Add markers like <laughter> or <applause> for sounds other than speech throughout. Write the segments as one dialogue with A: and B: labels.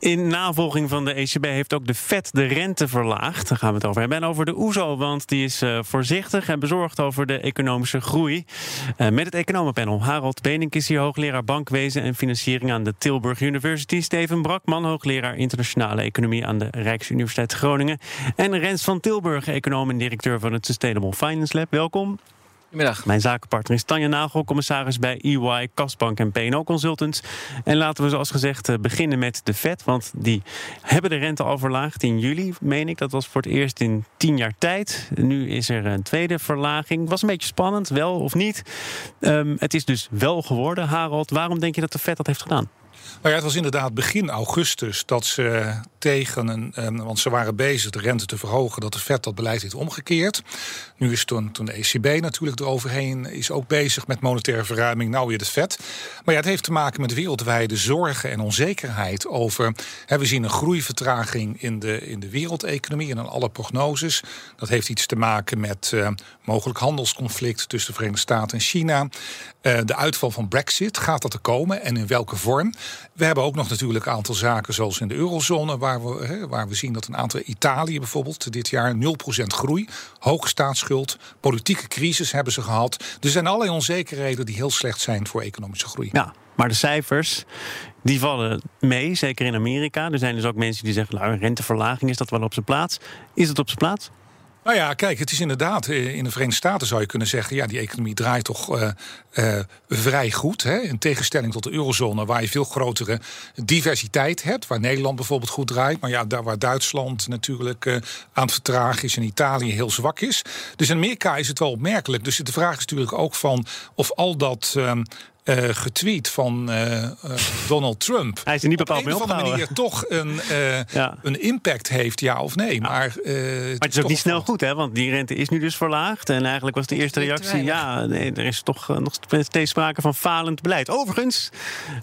A: In navolging van de ECB heeft ook de Fed de rente verlaagd. Daar gaan we het over hebben. En over de OESO, want die is eh, voorzichtig en bezorgd over de economische groei. Eh, met het economenpanel. Harold Benink is hier hoogleraar bankwezen en financiering aan de Tilburg University. Steven Brakman, hoogleraar internationale economie aan de Rijksuniversiteit Groningen. En Rens van Tilburg, econoom en directeur van het Sustainable Finance Lab. Welkom.
B: Goedemiddag.
A: Mijn zakenpartner is Tanja Nagel, commissaris bij EY, Kasbank en P&O Consultants. En laten we zoals gezegd eh, beginnen met de Fed, want die hebben de rente al verlaagd in juli, meen ik. Dat was voor het eerst in tien jaar tijd. Nu is er een tweede verlaging. Was een beetje spannend, wel of niet. Ehm, het is dus wel geworden. Harold, waarom denk je dat de Fed dat heeft gedaan?
C: Nou ja, het was inderdaad begin augustus dat ze tegen een. eh, want ze waren bezig de rente te verhogen, dat de Fed dat beleid heeft omgekeerd. Nu is toen, toen de ECB natuurlijk eroverheen is ook bezig met monetaire verruiming. Nou weer de Fed. Maar ja, het heeft te maken met wereldwijde zorgen en onzekerheid over. We zien een groeivertraging in de, in de wereldeconomie en in alle prognoses. Dat heeft iets te maken met eh, mogelijk handelsconflict tussen de Verenigde Staten en China. Eh, de uitval van Brexit, gaat dat er komen en in welke vorm? We hebben ook nog natuurlijk een aantal zaken zoals in de eurozone, waar we, hè, waar we zien dat een aantal Italië bijvoorbeeld dit jaar 0% groei, hoge staatsschuld, politieke crisis hebben ze gehad. Er zijn allerlei onzekerheden die heel slecht zijn voor economische groei.
A: Ja, maar de cijfers die vallen mee, zeker in Amerika. Er zijn dus ook mensen die zeggen, nou, een renteverlaging is dat wel op zijn plaats. Is het op zijn plaats?
C: Nou ja, kijk, het is inderdaad eh, in de Verenigde Staten zou je kunnen zeggen, ja, die economie draait toch eh, eh, vrij goed. Hè? In tegenstelling tot de eurozone, waar je veel grotere diversiteit hebt, waar Nederland bijvoorbeeld goed draait, maar ja, daar waar Duitsland natuurlijk aan het vertragen is en Italië heel zwak is. Dus in Amerika is het wel opmerkelijk. Dus de vraag is natuurlijk ook van of al dat. Eh, getweet van eh, eh, Donald Trump.
A: Hij is er niet bepaald
C: op
A: mee
C: een of andere manier toch een, eh,
A: Ja.
C: een impact heeft, ja of nee. Maar, eh,
A: Maar het is ook niet snel goed, hè? Want die rente is nu dus verlaagd. En eigenlijk was de eerste
B: te
A: reactie: ja, nee, er is toch nog steeds sprake van falend beleid. Overigens,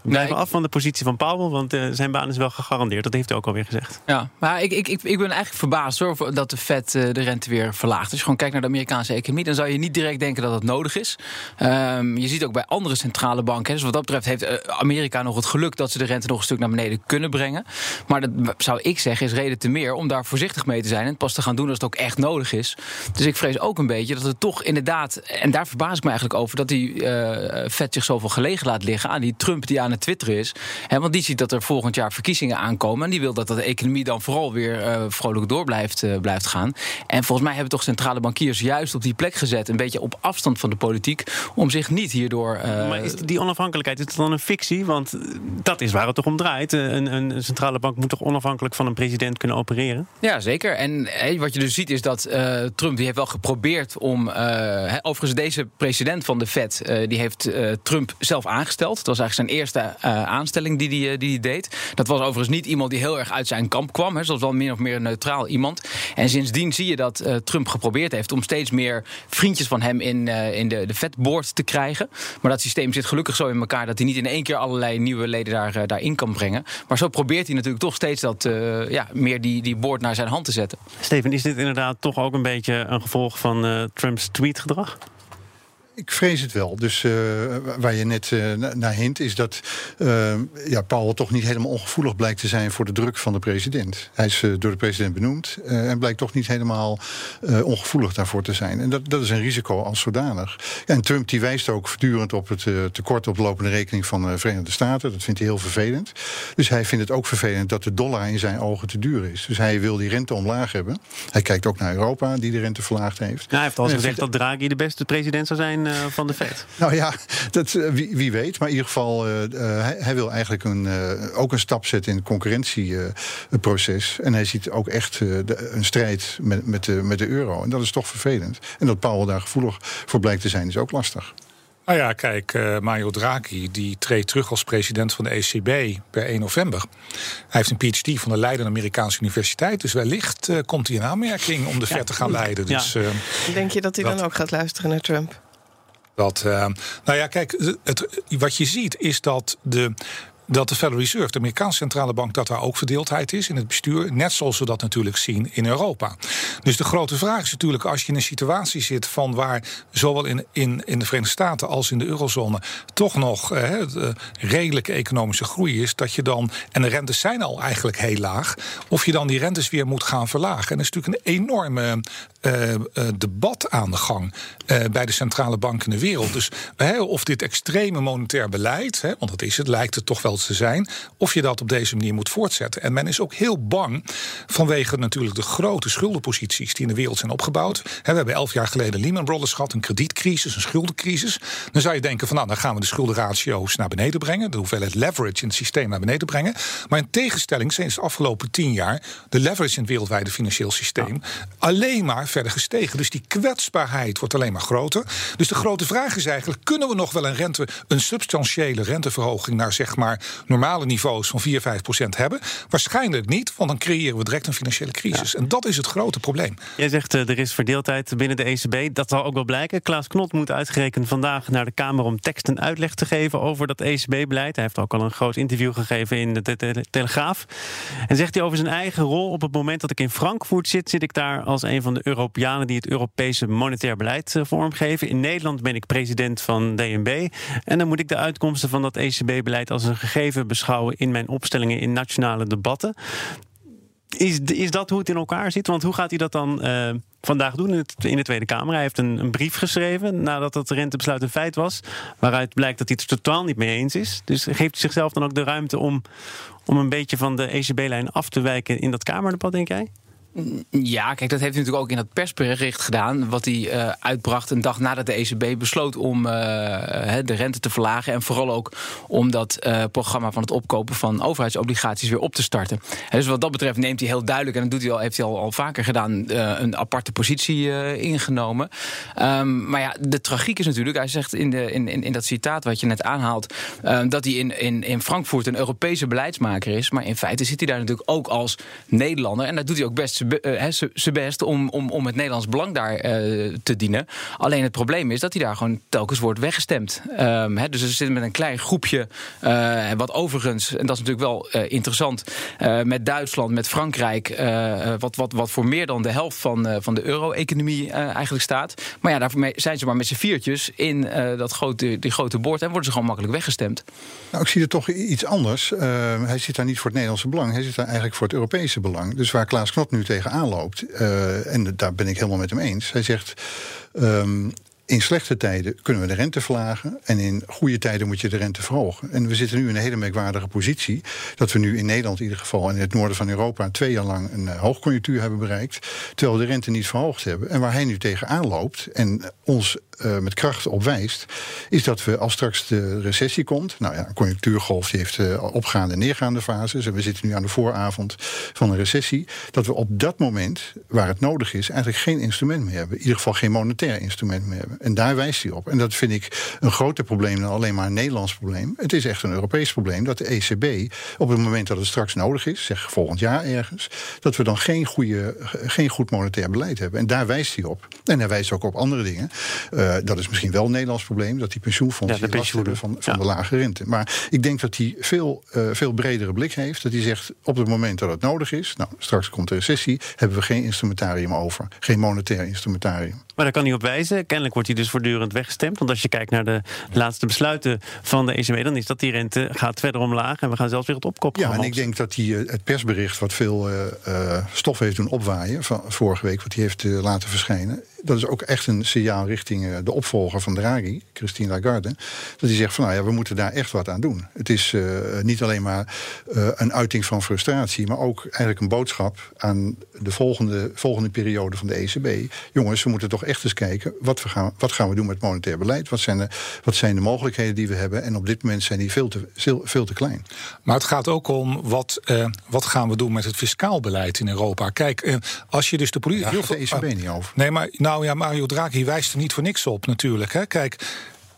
A: we blijven
B: Nee.
A: af van de positie van Powell, want eh, zijn baan is wel gegarandeerd. Dat heeft hij ook alweer gezegd.
B: Ja, maar ik, ik, ik, ik ben eigenlijk verbaasd hoor, dat de Fed de rente weer verlaagt. Als je gewoon kijkt naar de Amerikaanse economie, dan zou je niet direct denken dat dat nodig is. Ehm, je ziet ook bij andere centrale banken. hè, Dus wat dat betreft heeft eh, Amerika nog het geluk dat ze de rente nog een stuk naar beneden kunnen brengen. Maar dat zou ik zeggen is reden te meer om daar voorzichtig mee te zijn. En het pas te gaan doen als het ook echt nodig is. Dus ik vrees ook een beetje dat het toch inderdaad, en daar verbaas ik me eigenlijk over, dat die eh Fed zich zoveel gelegen laat liggen aan die Trump die aan het twitteren is. Want die ziet dat er volgend jaar verkiezingen aankomen. En die wil dat de economie dan vooral weer eh, vrolijk door blijft, blijft gaan. En volgens mij hebben toch centrale bankiers juist op die plek gezet. Een beetje op afstand van de politiek. Om zich niet hierdoor.
A: is die onafhankelijkheid is dan een fictie? Want eh, dat is waar het toch om draait. Eh, Een, een centrale bank moet toch onafhankelijk van een president kunnen opereren?
B: Ja, zeker. En hè, wat je dus ziet is dat eh, Trump die heeft wel geprobeerd om. eh, overigens, deze president van de Fed eh, die heeft eh, Trump zelf aangesteld. Dat was eigenlijk zijn eerste eh, aanstelling die hij die, die deed. Dat was overigens niet iemand die heel erg uit zijn kamp kwam. Hè. Dat was wel meer of meer een neutraal iemand. En sindsdien zie je dat eh, Trump geprobeerd heeft om steeds meer vriendjes van hem in, eh, in de, de Fed-board te krijgen. Maar dat systeem zit gelukkig zo in elkaar dat hij niet in één keer allerlei nieuwe leden daar, eh, daarin kan brengen. Maar zo probeert hij natuurlijk toch steeds dat, eh, ja, meer die, die board naar zijn hand te zetten.
A: Steven, is dit inderdaad toch ook een beetje een gevolg van eh, Trumps tweetgedrag?
D: Ik vrees het wel. Dus eh, waar je net eh, na- naar hint, is dat eh, ja, Paul toch niet helemaal ongevoelig blijkt te zijn voor de druk van de president. Hij is door de president benoemd en blijkt toch niet helemaal ongevoelig daarvoor te zijn. En dat, dat is een risico als zodanig. Ja, en Trump die wijst ook voortdurend op het tekort op de lopende rekening van de Verenigde Staten. Dat vindt hij heel vervelend. Dus hij vindt het ook vervelend dat de dollar in zijn ogen te duur is. Dus hij wil die rente omlaag hebben. Hij kijkt ook naar Europa, die de rente verlaagd heeft.
A: Ja, hij heeft al gezegd dat Draghi de beste president zou zijn eh, van de Fed. <laughs>
D: Nou ja, dat, eh, wie, wie weet. Maar in ieder geval, eh, hij, hij wil eigenlijk een, eh, ook een stap zetten in het concurrentieproces. en hij ziet ook echt eh, de- een strijd met, met, de, met de euro. En dat is toch vervelend. En dat Powell daar gevoelig voor blijkt te zijn, is ook lastig.
C: Nou ja, kijk, uh, Mario Draghi die treedt terug als president van de ECB per 1 november. Hij heeft een PhD van de Leiden Amerikaanse Universiteit. Dus wellicht uh, komt hij in aanmerking om de vet te gaan leiden. Dus,
E: ja. uh, Denk je dat hij dat, dan ook gaat luisteren naar Trump?
C: Dat, nou ja, kijk, het, wat je ziet is dat de dat de Federal Reserve, de Amerikaanse centrale bank, dat daar ook verdeeldheid is in het bestuur. Net zoals we dat natuurlijk zien in Europa. Dus de grote vraag is natuurlijk, als je in een situatie zit van waar zowel in, in, in de Verenigde Staten als in de eurozone toch nog eh, redelijke economische groei is, dat je dan, en de rentes zijn al eigenlijk heel laag, of je dan die rentes weer moet gaan verlagen. En dat is natuurlijk een enorme uh, uh, debat aan de gang uh, bij de centrale banken in de wereld. Dus of dit extreme monetair beleid, hè, want dat is het, lijkt het toch wel te zijn, of je dat op deze manier moet voortzetten. En men is ook heel bang vanwege natuurlijk de grote schuldenposities die in de wereld zijn opgebouwd. we hebben elf jaar geleden Lehman Brothers gehad, een kredietcrisis, een schuldencrisis. Dan zou je denken van nou, dan gaan we de schuldenratio's naar beneden brengen, de hoeveelheid leverage in het systeem naar beneden brengen. Maar in tegenstelling zijn de afgelopen tien jaar de leverage in het wereldwijde financieel systeem alleen maar verder gestegen. Dus die kwetsbaarheid wordt alleen maar groter. Dus de grote vraag is eigenlijk: kunnen we nog wel een rente, een substantiële renteverhoging naar zeg maar normale niveaus van 4, 5 procent hebben? Waarschijnlijk niet, want dan creëren we direct een financiële crisis. En dat is het grote probleem.
A: Jij zegt uh, er is verdeeldheid binnen de ECB. Dat zal ook wel blijken. Klaas Knot moet uitgerekend vandaag naar de Kamer om tekst en uitleg te geven over dat ECB-beleid. Hij heeft ook al een groot interview gegeven in de Telegraaf. En zegt hij over zijn eigen rol: op het moment dat ik in Frankfurt zit, zit ik daar als een van de Europeanen die het Europese monetair beleid uh, vormgeven. In Nederland ben ik president van DNB. En dan moet ik de uitkomsten van dat ECB-beleid als een gegeven beschouwen in mijn opstellingen in nationale debatten. Is, is dat hoe het in elkaar zit? Want hoe gaat hij dat dan uh, vandaag doen in, de Tweede Kamer? Hij heeft een, een, brief geschreven nadat het rentebesluit een feit was. Waaruit blijkt dat hij het er totaal niet mee eens is. Dus geeft hij zichzelf dan ook de ruimte om, om een beetje van de ECB-lijn af te wijken in dat Kamerdebat, denk jij?
B: Ja, kijk, dat heeft hij natuurlijk ook in dat persbericht gedaan. Wat hij uh, uitbracht een dag nadat de ECB besloot om uh, de rente te verlagen. En vooral ook om dat uh, programma van het opkopen van overheidsobligaties weer op te starten. dus wat dat betreft neemt hij heel duidelijk, en dat doet hij al, heeft hij al, al vaker gedaan, een aparte positie ingenomen. Um, maar ja, de tragiek is natuurlijk, hij zegt in, de, in, in, dat citaat wat je net aanhaalt, dat hij in, in, in Frankfurt een Europese beleidsmaker is. Maar in feite zit hij daar natuurlijk ook als Nederlander. En dat doet hij ook best zijn uh, best om, om, om het Nederlands belang daar uh, te dienen. Alleen het probleem is dat hij daar gewoon telkens wordt weggestemd. He, dus ze zitten met een klein groepje, uh, wat overigens, en dat is natuurlijk wel interessant, met Duitsland, met Frankrijk, wat, wat, wat voor meer dan de helft van, van de euro-economie eigenlijk staat. Maar ja, daarvoor zijn ze maar met z'n viertjes in dat grote, die grote boord en worden ze gewoon makkelijk weggestemd.
D: Nou, ik zie er toch iets anders. hij zit daar niet voor het Nederlandse belang, hij zit daar eigenlijk voor het Europese belang. Dus waar Klaas Knot nu tegen tegenaan loopt, uh, en daar ben ik helemaal met hem eens. Hij zegt. Um, in slechte tijden kunnen we de rente verlagen. En in goede tijden moet je de rente verhogen. En we zitten nu in een hele merkwaardige positie. Dat we nu in Nederland in ieder geval en in het noorden van Europa twee jaar lang een uh, hoogconjunctuur hebben bereikt. Terwijl we de rente niet verhoogd hebben. En waar hij nu tegenaan loopt en ons uh, met kracht op wijst, is dat we als straks de recessie komt. Nou ja, een conjunctuurgolf die heeft uh, opgaande en neergaande fases. En we zitten nu aan de vooravond van een recessie. Dat we op dat moment, waar het nodig is, eigenlijk geen instrument meer hebben. In ieder geval geen monetair instrument meer hebben. En daar wijst hij op. En dat vind ik een groter probleem dan alleen maar een Nederlands probleem. Het is echt een Europees probleem dat de ECB op het moment dat het straks nodig is, zeg volgend jaar ergens, dat we dan geen, goede, geen goed monetair beleid hebben. En daar wijst hij op. En hij wijst ook op andere dingen. Uh, dat is misschien wel een Nederlands probleem, dat die pensioenfondsen ja, last hebben van, van ja. de lage rente. Maar ik denk dat hij veel, uh, veel bredere blik heeft. Dat hij zegt op het moment dat het nodig is, nou straks komt de recessie, hebben we geen instrumentarium over. Geen monetair instrumentarium.
A: Maar daar kan hij op wijzen. Kennelijk wordt hij dus voortdurend weggestemd. Want als je kijkt naar de laatste besluiten van de ECB, dan is dat die rente gaat verder omlaag en we gaan zelfs weer het opkop.
D: Ja, en ik denk dat hij het persbericht, wat veel uh, uh, stof heeft doen opwaaien van vorige week, wat hij heeft uh, laten verschijnen, dat is ook echt een signaal richting de opvolger van Draghi, Christine Lagarde. Dat hij zegt van nou ja, we moeten daar echt wat aan doen. Het is niet alleen maar een uiting van frustratie, maar ook eigenlijk een boodschap aan de volgende, volgende periode van de ECB. Jongens, we moeten toch echt eens kijken, wat, we gaan, wat gaan we doen met monetair beleid? Wat zijn, de, wat zijn de mogelijkheden die we hebben? En op dit moment zijn die veel te, veel te klein.
C: Maar het gaat ook om, wat, uh, wat gaan we doen met het fiscaal beleid in Europa? Kijk, uh, als je dus de politie...
D: Daar gaat de ECB niet over.
C: Nee, maar nou ja, Mario Draghi wijst er niet voor niks op natuurlijk. Hè. Kijk,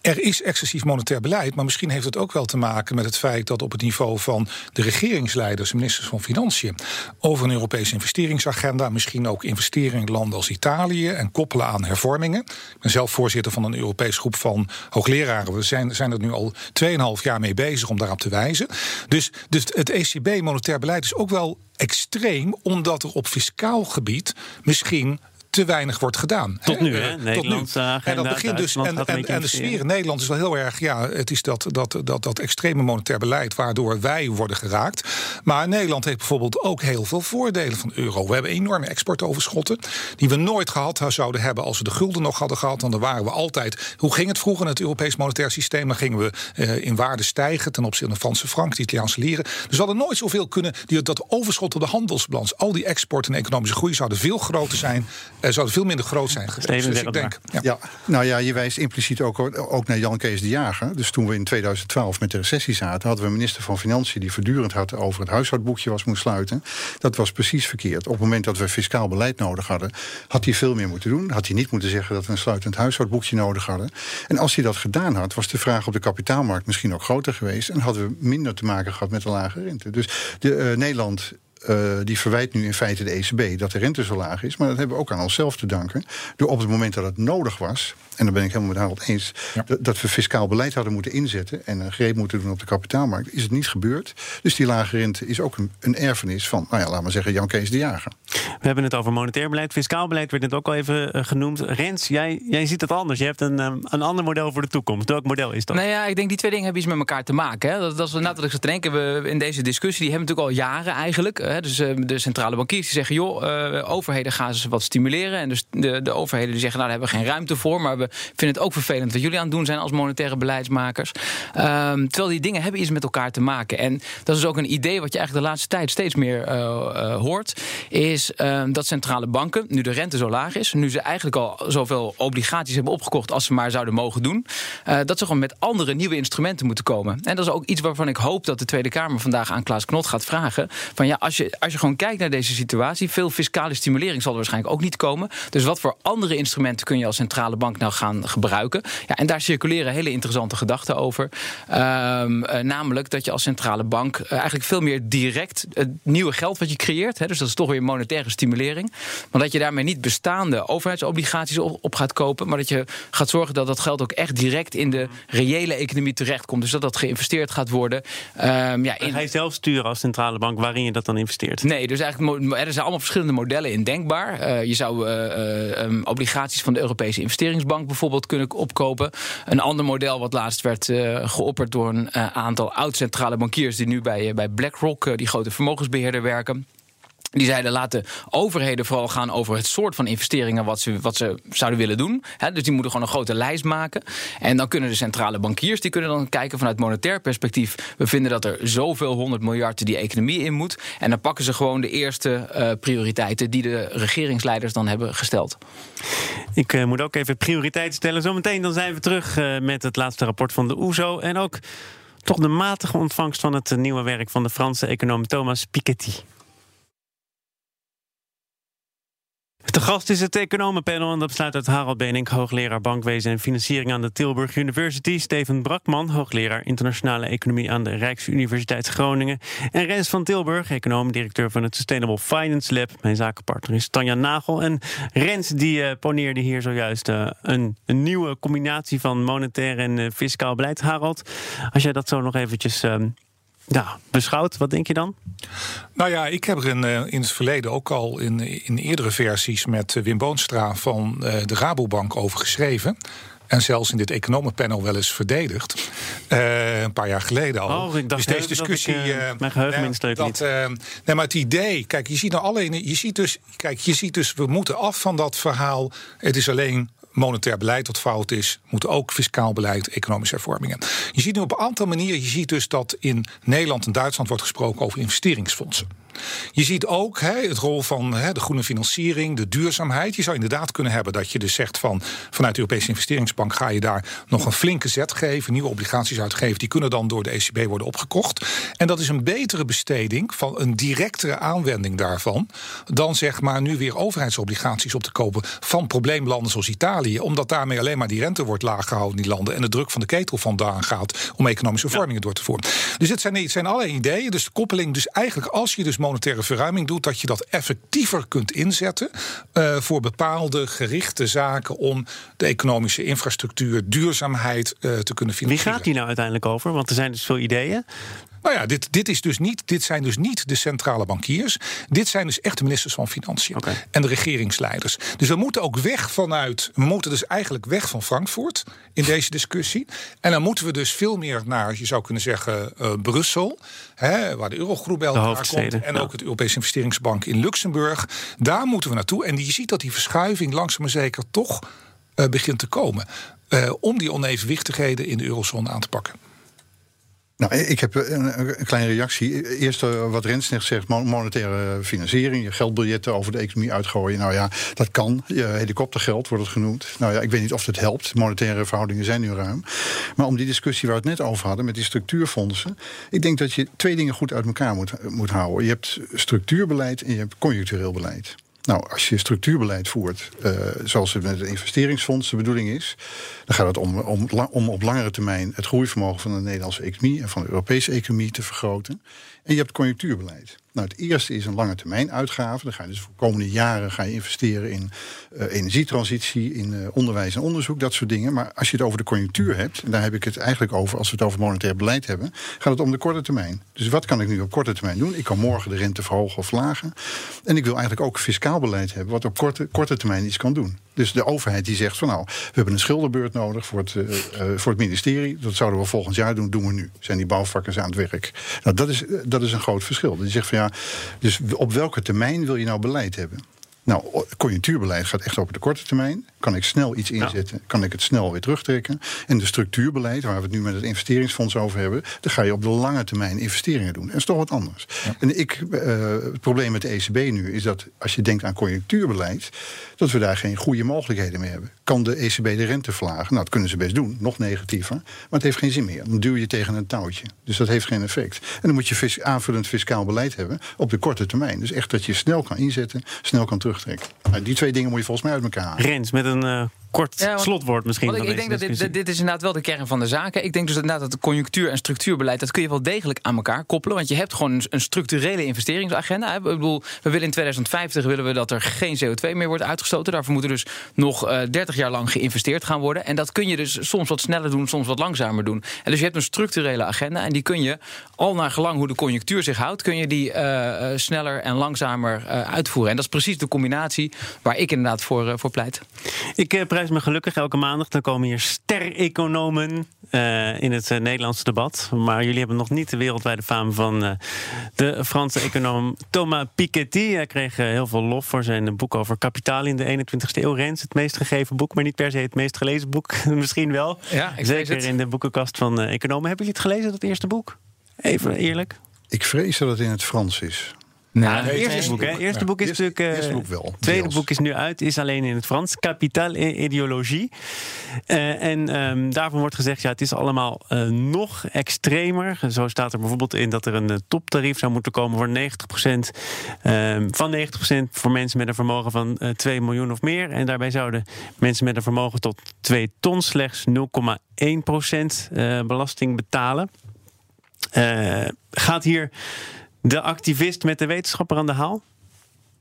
C: er is excessief monetair beleid, maar misschien heeft het ook wel te maken met het feit dat op het niveau van de regeringsleiders, ministers van Financiën, over een Europese investeringsagenda, misschien ook investeringen in landen als Italië en koppelen aan hervormingen. Ik ben zelf voorzitter van een Europese groep van hoogleraren. We zijn, zijn er nu al 2,5 jaar mee bezig om daarop te wijzen. Dus, dus het ECB monetair beleid is ook wel extreem, omdat er op fiscaal gebied misschien te weinig wordt gedaan.
A: Tot nu, hè?
C: Tot
A: Nederland,
C: nu. en dat begint dus. En, en, en de sfeer in Nederland is wel heel erg. Ja, het is dat, dat, dat, dat extreme monetair beleid waardoor wij worden geraakt. Maar Nederland heeft bijvoorbeeld ook heel veel voordelen van euro. We hebben enorme exportoverschotten. Die we nooit gehad zouden hebben als we de gulden nog hadden gehad. Want dan waren we altijd. Hoe ging het vroeger in het Europees monetair systeem? Dan gingen we eh, in waarde stijgen ten opzichte van de Franse frank, de Italiaanse lieren. Dus we hadden nooit zoveel kunnen. Die, dat overschot op de handelsbalans, al die export en economische groei zouden veel groter zijn. Eh, zouden veel minder groot zijn geweest. Dus ik denk. Ja.
D: Ja, nou ja, je wijst impliciet ook, ook naar Jan Kees de Jager. Dus toen we in 2012 met de recessie zaten, hadden we een minister van Financiën die voortdurend had over het huishoudboekje was moest sluiten. Dat was precies verkeerd. Op het moment dat we fiscaal beleid nodig hadden, had hij veel meer moeten doen. Had hij niet moeten zeggen dat we een sluitend huishoudboekje nodig hadden. En als hij dat gedaan had, was de vraag op de kapitaalmarkt misschien ook groter geweest. En hadden we minder te maken gehad met een lage rente. Dus de, eh, Nederland eh, die verwijt nu in feite de ECB dat de rente zo laag is. Maar dat hebben we ook aan onszelf te danken. Door op het moment dat het nodig was, en daar ben ik helemaal met Harold eens, dat, dat we fiscaal beleid hadden moeten inzetten en een greep moeten doen op de kapitaalmarkt, is het niet gebeurd. Dus die lage rente is ook een, een erfenis van, nou ja, laten we zeggen, Jan Kees de Jager.
A: We hebben het over monetair beleid. Fiscaal beleid werd net ook al even eh, genoemd. Rens, jij, jij ziet het anders. Je hebt een, ehm, een ander model voor de toekomst. Welk model is dat?
B: Nou ja, ik denk die twee dingen hebben iets met elkaar te maken. Hè. Dat, dat is net wat ik zat te denken. We, in deze discussie, die hebben we natuurlijk al jaren eigenlijk. Dus eh, de centrale bankiers die zeggen... joh, eh, overheden gaan ze wat stimuleren. En dus de, de overheden die zeggen... nou, daar hebben we geen ruimte voor. Maar we vinden het ook vervelend wat jullie aan het doen zijn... als monetaire beleidsmakers. Ehm, terwijl die dingen hebben iets met elkaar te maken. En dat is ook een idee wat je eigenlijk de laatste tijd... steeds meer eh, hoort. Is ehm, dat centrale banken, nu de rente zo laag is... nu ze eigenlijk al zoveel obligaties hebben opgekocht... als ze maar zouden mogen doen... dat ze gewoon met andere nieuwe instrumenten moeten komen. En dat is ook iets waarvan ik hoop dat de Tweede Kamer vandaag aan Klaas Knot gaat vragen. Van ja, als je, als je gewoon kijkt naar deze situatie, veel fiscale stimulering zal er waarschijnlijk ook niet komen. Dus wat voor andere instrumenten kun je als centrale bank nou gaan gebruiken? Ja, en daar circuleren hele interessante gedachten over. Ehm, eh, namelijk dat je als centrale bank eh, eigenlijk veel meer direct het nieuwe geld wat je creëert, hè, dus dat is toch weer monetaire stimulering, maar dat je daarmee niet bestaande overheidsobligaties op, op gaat kopen, maar dat je gaat zorgen dat dat geld ook echt direct in de reële economie terechtkomt. Dus dat dat geïnvesteerd gaat worden. Ehm, ja, in,
A: ga je zelf sturen als centrale bank waarin je dat dan investeert?
B: Nee, dus eigenlijk er zijn allemaal verschillende modellen in denkbaar. Eh, je zou eh, eh, um, obligaties van de Europese investeringsbank bijvoorbeeld kunnen opkopen. Een ander model wat laatst werd geopperd door een aantal oud-centrale bankiers die nu bij, bij BlackRock, die grote vermogensbeheerder, werken. Die zeiden laten overheden vooral gaan over het soort van investeringen wat ze, wat ze zouden willen doen. Dus die moeten gewoon een grote lijst maken. En dan kunnen de centrale bankiers die kunnen dan kijken vanuit monetair perspectief. We vinden dat er zoveel honderd miljard die economie in moet. En dan pakken ze gewoon de eerste eh, prioriteiten die de regeringsleiders dan hebben gesteld.
A: Ik eh, moet ook even prioriteit stellen. Zometeen dan zijn we terug eh, met het laatste rapport van de OESO. En ook toch de matige ontvangst van het nieuwe werk van de Franse econoom Thomas Piketty. De gast is het economenpanel en dat bestaat uit Harald Benink, hoogleraar bankwezen en financiering aan de Tilburg University, Steven Brakman, hoogleraar internationale economie aan de Rijksuniversiteit Groningen en Rens van Tilburg, econoom, directeur van het Sustainable Finance Lab. Mijn zakenpartner is Tanja Nagel en Rens die eh, poneerde hier zojuist eh, een, een nieuwe combinatie van monetair en eh, fiscaal beleid. Harald, als jij dat zo nog eventjes eh, ja, beschouwt, wat denk je dan?
C: Nou ja, ik heb er in, eh, in het verleden ook al in, in eerdere versies met eh, Wim Boonstra van eh, de Rabobank over geschreven. En zelfs in dit economenpanel wel eens verdedigd. Een paar jaar geleden al.
A: Oh, ik dacht
C: dus deze
A: even dat
C: discussie.
A: ik, mijn geheugen minstreuk
C: dat,
A: niet.
C: nee, maar het idee. Kijk, je ziet nou alleen. Je ziet dus. Kijk, je ziet dus. We moeten af van dat verhaal. Het is alleen monetair beleid wat fout is. Moet ook fiscaal beleid, economische hervormingen. Je ziet nu op een aantal manieren. Je ziet dus dat in Nederland en Duitsland wordt gesproken over investeringsfondsen. Je ziet ook hè, het rol van hè, de groene financiering, de duurzaamheid. Je zou inderdaad kunnen hebben dat je dus zegt van vanuit de Europese investeringsbank ga je daar nog een flinke zet geven, nieuwe obligaties uitgeven. Die kunnen dan door de ECB worden opgekocht. En dat is een betere besteding van een directere aanwending daarvan dan zeg maar nu weer overheidsobligaties op te kopen van probleemlanden zoals Italië, omdat daarmee alleen maar die rente wordt laag gehouden in die landen en de druk van de ketel vandaan gaat om economische vormingen door te voeren. Dus het zijn, het zijn allerlei ideeën. Dus de koppeling, dus eigenlijk als je dus monetaire verruiming doet, dat je dat effectiever kunt inzetten uh, voor bepaalde gerichte zaken om de economische infrastructuur, duurzaamheid uh, te kunnen financieren.
A: Wie gaat die nou uiteindelijk over? Want er zijn dus veel ideeën.
C: Nou ja, dit, dit, is dus niet, dit zijn dus niet de centrale bankiers. Dit zijn dus echt de ministers van Financiën okay. en de regeringsleiders. Dus we moeten ook weg vanuit. We moeten dus eigenlijk weg van Frankfurt in deze discussie. En dan moeten we dus veel meer naar, je zou kunnen zeggen, uh, Brussel. Hè, waar de Eurogroep bij elkaar komt. En ja. ook het Europese Investeringsbank in Luxemburg. Daar moeten we naartoe. En je ziet dat die verschuiving langzaam maar zeker toch uh, begint te komen. Uh, om die onevenwichtigheden in de eurozone aan te pakken.
D: Nou, ik heb een, een kleine reactie. Eerst uh, wat Rens net zegt, monetaire financiering, je geldbiljetten over de economie uitgooien. Nou ja, dat kan. Helikoptergeld wordt het genoemd. Nou ja, ik weet niet of het helpt. Monetaire verhoudingen zijn nu ruim. Maar om die discussie waar we het net over hadden, met die structuurfondsen. Ik denk dat je twee dingen goed uit elkaar moet, moet houden. Je hebt structuurbeleid en je hebt conjunctureel beleid. Nou, als je structuurbeleid voert, uh, zoals het met het investeringsfonds de bedoeling is, dan gaat het om, om, om op langere termijn het groeivermogen van de Nederlandse economie en van de Europese economie te vergroten. En je hebt conjunctuurbeleid. Nou, het eerste is een lange termijn uitgave. Dan ga je dus voor de komende jaren ga je investeren in uh, energietransitie, in uh, onderwijs en onderzoek, dat soort dingen. Maar als je het over de conjunctuur hebt, en daar heb ik het eigenlijk over als we het over monetair beleid hebben, gaat het om de korte termijn. Dus wat kan ik nu op korte termijn doen? Ik kan morgen de rente verhogen of verlagen. En ik wil eigenlijk ook fiscaal beleid hebben, wat op korte, korte termijn iets kan doen. Dus de overheid die zegt van nou, we hebben een schilderbeurt nodig voor het, uh, voor het ministerie. Dat zouden we volgend jaar doen, doen we nu. Zijn die bouwvakkers aan het werk? Nou, dat is, dat is een groot verschil. Die zegt van ja, dus op welke termijn wil je nou beleid hebben? Nou, conjunctuurbeleid gaat echt over de korte termijn. Kan ik snel iets inzetten? Ja. Kan ik het snel weer terugtrekken? En de structuurbeleid, waar we het nu met het investeringsfonds over hebben, dan ga je op de lange termijn investeringen doen. Dat is toch wat anders. Ja. En ik, uh, het probleem met de ECB nu is dat als je denkt aan conjunctuurbeleid, dat we daar geen goede mogelijkheden meer hebben. Kan de ECB de rente verlagen? Nou, dat kunnen ze best doen, nog negatiever. Maar het heeft geen zin meer. Dan duw je tegen een touwtje. Dus dat heeft geen effect. En dan moet je fis aanvullend fiscaal beleid hebben op de korte termijn. Dus echt dat je snel kan inzetten, snel kan terugtrekken. Nou, die twee dingen moet je volgens mij uit elkaar halen.
A: Rens, met een uh, kort ja, want, slotwoord misschien.
B: Ik, ik denk dat dit, dit, is inderdaad wel de kern van de zaken. Ik denk dus inderdaad dat de conjunctuur- en structuurbeleid... dat kun je wel degelijk aan elkaar koppelen. Want je hebt gewoon een, structurele investeringsagenda. Ik bedoel, we willen in 2050 willen we dat er geen CO2 meer wordt uitgestoten. Daarvoor moet er dus nog uh, 30 jaar lang geïnvesteerd gaan worden. En dat kun je dus soms wat sneller doen, soms wat langzamer doen. En dus je hebt een structurele agenda. En die kun je, al naar gelang hoe de conjunctuur zich houdt... kun je die uh, sneller en langzamer uitvoeren. En dat is precies de combinatie waar ik inderdaad voor, voor pleit.
A: Ik prijs me gelukkig elke maandag. Dan komen hier ster-economen uh, in het uh, Nederlandse debat. Maar jullie hebben nog niet de wereldwijde faam van uh, de Franse econoom Thomas Piketty. Hij kreeg heel veel lof voor zijn boek over kapitaal in de 21ste eeuw. Rens, het meest gegeven boek, maar niet per se het meest gelezen boek. <laughs> Misschien wel.
B: Ja, ik
A: Zeker in de boekenkast van economen. Hebben jullie het gelezen, dat eerste boek? Even eerlijk.
D: Ik vrees dat het in het Frans is.
A: Nou, het eerste boek, hè? eerste boek is natuurlijk. Uh,
D: eerste boek wel.
A: tweede boek is nu uit, is alleen in het Frans. Capital en ideologie. Uh, en um, daarvan wordt gezegd, ja, het is allemaal uh, nog extremer. Zo staat er bijvoorbeeld in dat er een toptarief zou moeten komen voor 90%. Um, van 90% voor mensen met een vermogen van 2 miljoen of meer. En daarbij zouden mensen met een vermogen tot 2 ton slechts 0,1% belasting betalen. gaat hier de activist met de wetenschapper aan de haal?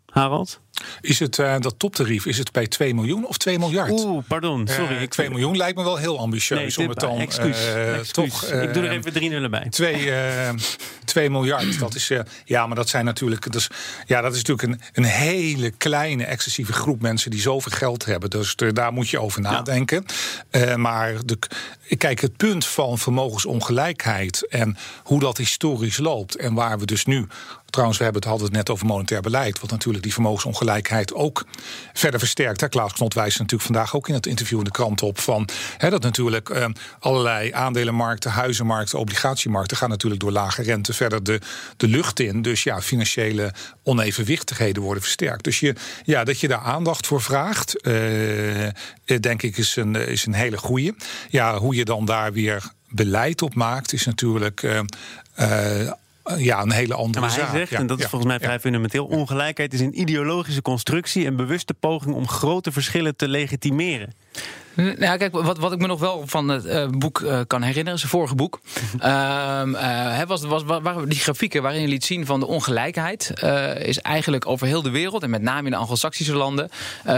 A: Harald?
C: Is het uh, dat toptarief, is het bij 2 miljoen of 2 miljard?
A: Oeh, pardon, sorry.
C: Uh, 2 miljoen lijkt me wel heel ambitieus
A: nee,
C: om het dan
A: excuus, uh, excuus. toch. ik doe er even drie nullen bij.
C: 2, 2 miljard, dat is ja, maar dat zijn natuurlijk, dat is, ja, dat is natuurlijk een, een hele kleine excessieve groep mensen die zoveel geld hebben. Dus daar moet je over nadenken. Ja. maar de, kijk, het punt van vermogensongelijkheid en hoe dat historisch loopt en waar we dus nu Trouwens, we hebben het, hadden het net over monetair beleid, wat natuurlijk die vermogensongelijkheid ook verder versterkt. Klaas Knot wijst natuurlijk vandaag ook in het interview in de krant op van hè, dat natuurlijk eh, allerlei aandelenmarkten, huizenmarkten, obligatiemarkten gaan natuurlijk door lage rente verder de, de lucht in. Dus ja, financiële onevenwichtigheden worden versterkt. Dus je, ja, dat je daar aandacht voor vraagt, eh, denk ik, is een, is een hele goede. Ja, hoe je dan daar weer beleid op maakt, is natuurlijk. Uh, uh, ja, een hele andere
A: maar hij
C: zaak.
A: zegt,
C: ja,
A: en dat is
C: ja,
A: volgens mij
C: ja.
A: vrij fundamenteel... ongelijkheid is een ideologische constructie... en bewuste poging om grote verschillen te legitimeren.
B: Nou, kijk, wat, wat ik me nog wel van het eh, boek eh, kan herinneren, zijn vorige boek, <laughs> hè, was, was, wa- waren die grafieken waarin je liet zien van de ongelijkheid is eigenlijk over heel de wereld en met name in de Anglo-Saxische landen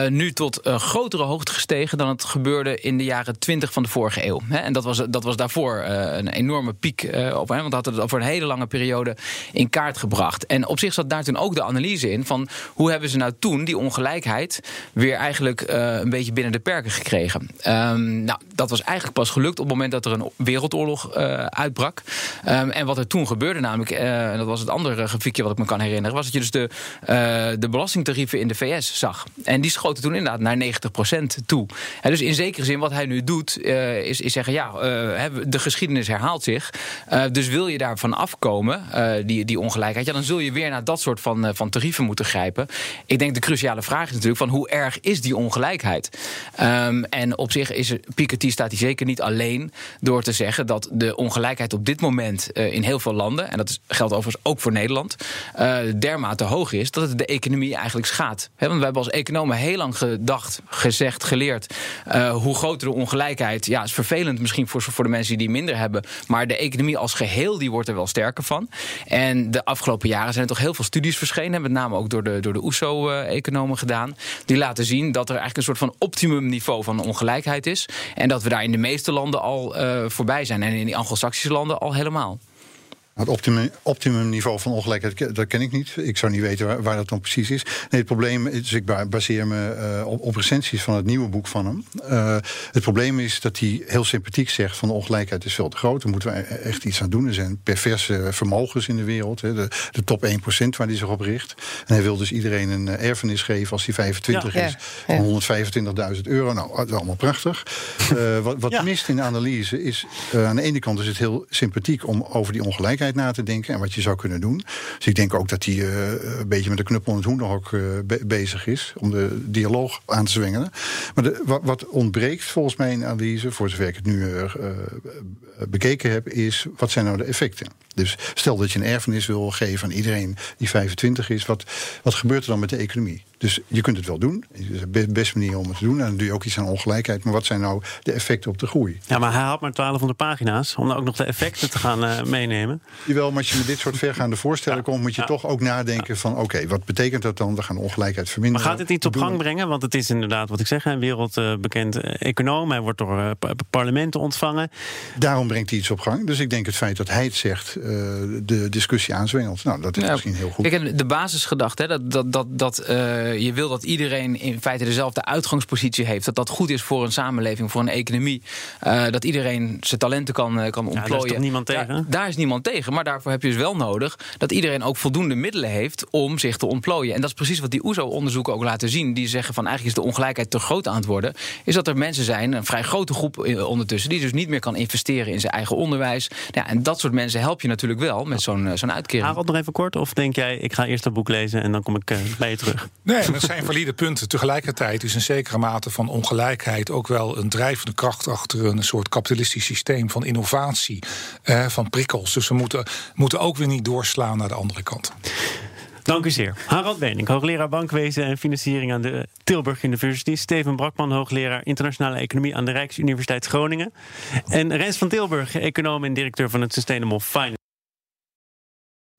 B: nu tot grotere hoogte gestegen dan het gebeurde in de jaren 20 van de vorige eeuw. Hè. En dat was, dat was daarvoor een enorme piek op, hè, want dat had het over een hele lange periode in kaart gebracht. En op zich zat daar toen ook de analyse in van hoe hebben ze nou toen die ongelijkheid weer eigenlijk een beetje binnen de perken gekregen. Ehm, nou, dat was eigenlijk pas gelukt op het moment dat er een wereldoorlog eh, uitbrak. Ehm, en wat er toen gebeurde, namelijk, eh, en dat was het andere grafiekje wat ik me kan herinneren, was dat je dus de, eh, de belastingtarieven in de VS zag. En die schoten toen inderdaad naar 90% toe. Dus in zekere zin, wat hij nu doet, is, is zeggen: ja, de geschiedenis herhaalt zich. Dus wil je daarvan afkomen, die, die ongelijkheid, ja, dan zul je weer naar dat soort van, van tarieven moeten grijpen. Ik denk de cruciale vraag is natuurlijk: van hoe erg is die ongelijkheid? Ehm, en op zich is Piketty staat hij zeker niet alleen door te zeggen dat de ongelijkheid op dit moment eh, in heel veel landen, en dat geldt overigens ook voor Nederland, eh, dermate hoog is dat het de economie eigenlijk schaadt. Hè, want we hebben als economen heel lang gedacht, gezegd, geleerd eh, hoe groter de ongelijkheid, ja, is vervelend misschien voor, voor de mensen die minder hebben, maar de economie als geheel die wordt er wel sterker van. En de afgelopen jaren zijn er toch heel veel studies verschenen, met name ook door de, door de OESO-economen gedaan, die laten zien dat er eigenlijk een soort van optimumniveau van ongelijkheid is. En dat we daar in de meeste landen al eh, voorbij zijn. En in die Anglo-Saxische landen al helemaal.
D: Het optimum, optimumniveau van ongelijkheid, dat ken ik niet. Ik zou niet weten waar, waar dat dan precies is. Nee, het probleem is, ik ba- baseer me eh, op, op recensies van het nieuwe boek van hem. Eh, het probleem is dat hij heel sympathiek zegt van de ongelijkheid is veel te groot. Daar moeten we e- echt iets aan doen. Er zijn perverse vermogens in de wereld. Hè, de, de top 1% waar hij zich op richt. En hij wil dus iedereen een eh, erfenis geven als hij 25
E: Ja.
D: is.
E: Ja.
D: Van 125.000 euro. Nou, dat is allemaal prachtig. Wat wat
A: Ja.
D: mist in de analyse is... aan de ene kant is het heel sympathiek om over die ongelijkheid na te denken... en wat je zou kunnen doen. Dus ik denk ook dat hij eh, een beetje met de knuppel in het hoenderhok eh, be- bezig is... om de dialoog aan te zwengelen. Maar de, wat, ontbreekt volgens mij analyse... voor zover ik het nu eh, eh, bekeken heb... is wat zijn nou de effecten? Dus stel dat je een erfenis wil geven aan iedereen die 25 is... wat, wat gebeurt er dan met de economie? Dus je kunt het wel doen. Het is de beste manier om het te doen. En dan doe je ook iets aan ongelijkheid. Maar wat zijn nou de effecten op de groei?
A: Ja, maar hij had maar 1200 pagina's... om dan ook nog de effecten te gaan eh, meenemen.
D: Jawel, maar als je met dit soort vergaande voorstellen
A: Ja.
D: komt... moet je
A: Ja.
D: toch ook nadenken van... oké, wat betekent dat dan? We gaan ongelijkheid verminderen.
A: Maar gaat het iets op gang brengen? Want het is inderdaad, wat ik zeg, een wereldbekend eh, econoom. Hij wordt door eh, pa- parlementen ontvangen.
D: Daarom brengt hij iets op gang. Dus ik denk het feit dat hij het zegt... eh, de discussie aanzwengelt. Nou, dat is
B: Ja,
D: misschien heel goed.
B: Kijk, en de basisgedachte, hè, dat, dat, dat, dat eh, je wil dat iedereen in feite dezelfde uitgangspositie heeft. Dat dat goed is voor een samenleving, voor een economie. Eh, dat iedereen zijn talenten kan, eh, kan
A: daar is
B: ontplooien.
A: toch niemand tegen?
B: daar is niemand tegen. Maar daarvoor heb je dus wel nodig dat iedereen ook voldoende middelen heeft om zich te ontplooien. En dat is precies wat die OESO-onderzoeken ook laten zien. Die zeggen van eigenlijk is de ongelijkheid te groot aan het worden. Is dat er mensen zijn, een vrij grote groep ondertussen, die dus niet meer kan investeren in zijn eigen onderwijs. Ja, en dat soort mensen help je natuurlijk wel met zo'n zo'n uitkering.
A: Harold, nog even kort? Of denk jij, ik ga eerst dat boek lezen... en dan kom ik bij je terug?
C: Nee, dat zijn valide punten. Tegelijkertijd is een zekere mate van ongelijkheid ook wel een drijvende kracht achter een soort kapitalistisch systeem van innovatie, eh, van prikkels. Dus we moeten, moeten ook weer niet doorslaan naar de andere kant.
A: Dank u zeer. Harald Benink, hoogleraar bankwezen en financiering aan de Tilburg University. Steven Brakman, hoogleraar internationale economie aan de Rijksuniversiteit Groningen. En Rens van Tilburg, econoom en directeur van het Sustainable Finance.